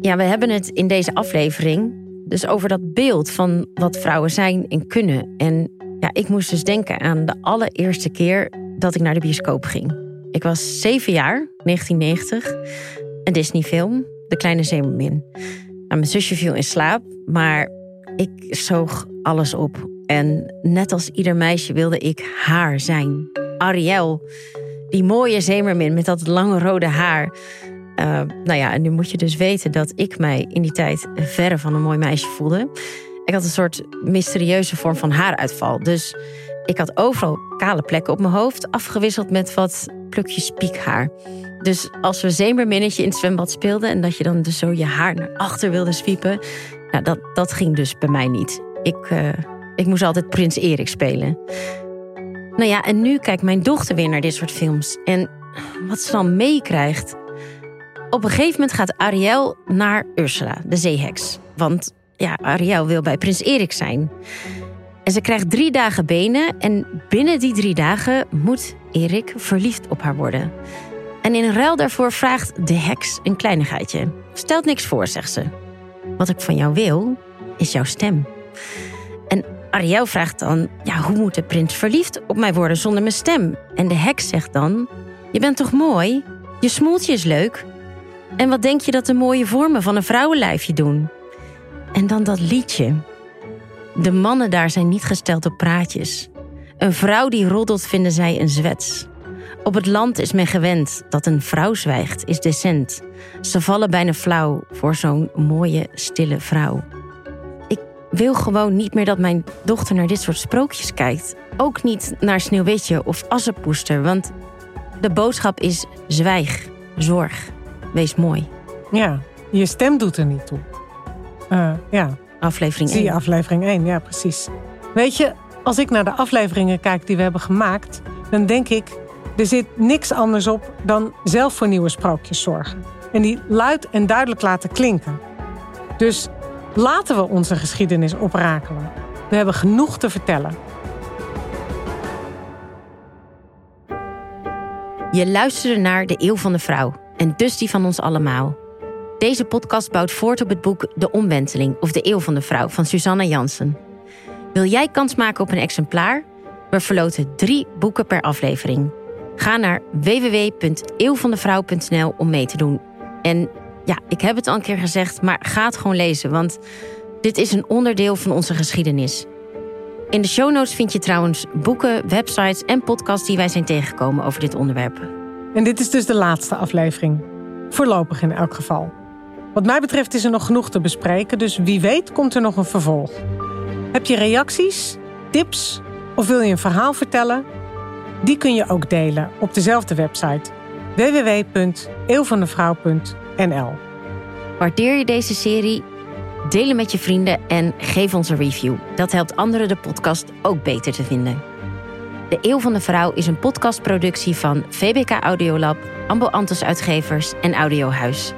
Ja, we hebben het in deze aflevering dus over dat beeld van wat vrouwen zijn en kunnen. En ja, ik moest dus denken aan de allereerste keer dat ik naar de bioscoop ging. Ik was zeven jaar, 1990, een Disney-film, De Kleine Zeemermin. Nou, mijn zusje viel in slaap, maar ik zoog alles op. En net als ieder meisje wilde ik haar zijn. Ariel, die mooie zeemermin met dat lange rode haar. Uh, nou ja, en nu moet je dus weten dat ik mij in die tijd verre van een mooi meisje voelde. Ik had een soort mysterieuze vorm van haaruitval. Dus ik had overal kale plekken op mijn hoofd, afgewisseld met wat plukjes piekhaar. Dus als we zeemerminnetje in het zwembad speelden en dat je dan dus zo je haar naar achter wilde zwiepen, nou, dat, dat ging dus bij mij niet. Ik, uh, ik moest altijd Prins Erik spelen. Nou ja, en nu kijkt mijn dochter weer naar dit soort films. En wat ze dan meekrijgt. Op een gegeven moment gaat Ariel naar Ursula, de zeeheks. Want ja, Ariel wil bij Prins Erik zijn. En ze krijgt drie dagen benen en binnen die drie dagen moet Erik verliefd op haar worden. En in ruil daarvoor vraagt de heks een kleinigheidje. Stelt niks voor, zegt ze. Wat ik van jou wil, is jouw stem. En Ariel vraagt dan: ja, hoe moet de prins verliefd op mij worden zonder mijn stem? En de heks zegt dan: Je bent toch mooi? Je smoeltje is leuk. En wat denk je dat de mooie vormen van een vrouwenlijfje doen? En dan dat liedje. De mannen daar zijn niet gesteld op praatjes. Een vrouw die roddelt vinden zij een zwets. Op het land is men gewend dat een vrouw zwijgt, is decent. Ze vallen bijna flauw voor zo'n mooie, stille vrouw. Ik wil gewoon niet meer dat mijn dochter naar dit soort sprookjes kijkt. Ook niet naar Sneeuwwitje of Assepoester, want de boodschap is zwijg, zorg, wees mooi. Ja, je stem doet er niet toe. Uh, ja. Aflevering Zie 1. je aflevering 1, ja precies. Weet je, als ik naar de afleveringen kijk die we hebben gemaakt, dan denk ik, er zit niks anders op dan zelf voor nieuwe sprookjes zorgen. En die luid en duidelijk laten klinken. Dus laten we onze geschiedenis oprakelen. We hebben genoeg te vertellen. Je luisterde naar De Eeuw van de Vrouw en dus die van ons allemaal. Deze podcast bouwt voort op het boek De Omwenteling of De Eeuw van de Vrouw van Susanne Jansen. Wil jij kans maken op een exemplaar? We verloten drie boeken per aflevering. Ga naar www.eeuwvandevrouw.nl om mee te doen. En ja, ik heb het al een keer gezegd, maar ga het gewoon lezen, want dit is een onderdeel van onze geschiedenis. In de show notes vind je trouwens boeken, websites en podcasts die wij zijn tegengekomen over dit onderwerp. En dit is dus de laatste aflevering. Voorlopig in elk geval. Wat mij betreft is er nog genoeg te bespreken, dus wie weet komt er nog een vervolg. Heb je reacties, tips of wil je een verhaal vertellen? Die kun je ook delen op dezelfde website www.eeuwvandevrouw.nl. Waardeer je deze serie? Deel met je vrienden en geef ons een review. Dat helpt anderen de podcast ook beter te vinden. De Eeuw van de Vrouw is een podcastproductie van VBK Audiolab, Ambo Antos Uitgevers en Audiohuis.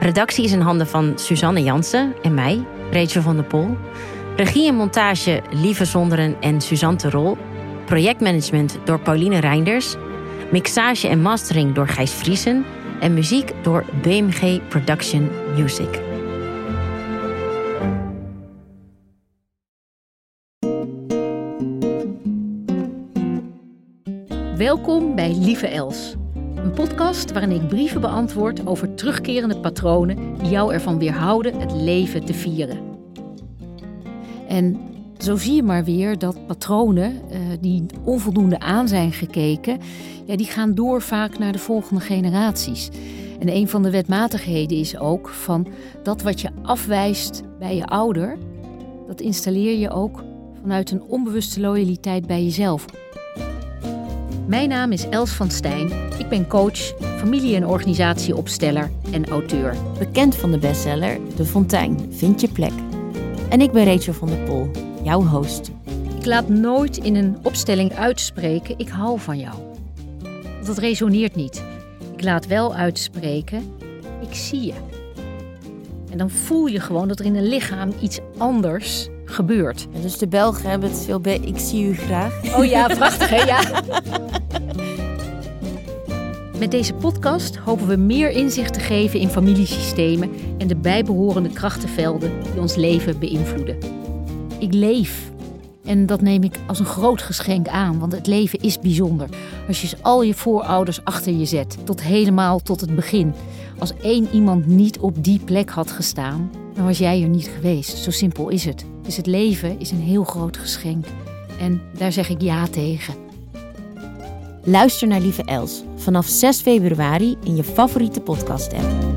Redactie is in handen van Suzanne Jansen en mij, Rachel van der Pol. Regie en montage Lieve Zonderen en Suzanne Terol. Projectmanagement door Pauline Reinders. Mixage en mastering door Gijs Vriesen. En muziek door BMG Production Music. Welkom bij Lieve Els. Een podcast waarin ik brieven beantwoord over terugkerende patronen die jou ervan weerhouden het leven te vieren. En zo zie je maar weer dat patronen uh, die onvoldoende aan zijn gekeken, ja, die gaan door vaak naar de volgende generaties. En een van de wetmatigheden is ook van dat wat je afwijst bij je ouder, dat installeer je ook vanuit een onbewuste loyaliteit bij jezelf. Mijn naam is Els van Stijn. Ik ben coach, familie- en organisatieopsteller en auteur. Bekend van de bestseller De Fontein, Vind je plek. En ik ben Rachel van der Pol, jouw host. Ik laat nooit in een opstelling uitspreken: ik hou van jou. Want dat resoneert niet. Ik laat wel uitspreken: ik zie je. En dan voel je gewoon dat er in een lichaam iets anders gebeurt. Ja, dus de Belgen hebben het veel bij Ik zie u graag. Oh ja, prachtig hè? Ja. Met deze podcast hopen we meer inzicht te geven in familiesystemen en de bijbehorende krachtenvelden die ons leven beïnvloeden. Ik leef. En dat neem ik als een groot geschenk aan, want het leven is bijzonder. Als je al je voorouders achter je zet, tot helemaal tot het begin. Als één iemand niet op die plek had gestaan, dan was jij er niet geweest. Zo simpel is het. Dus het leven is een heel groot geschenk. En daar zeg ik ja tegen. Luister naar Lieve Els vanaf 6 februari in je favoriete podcast-app.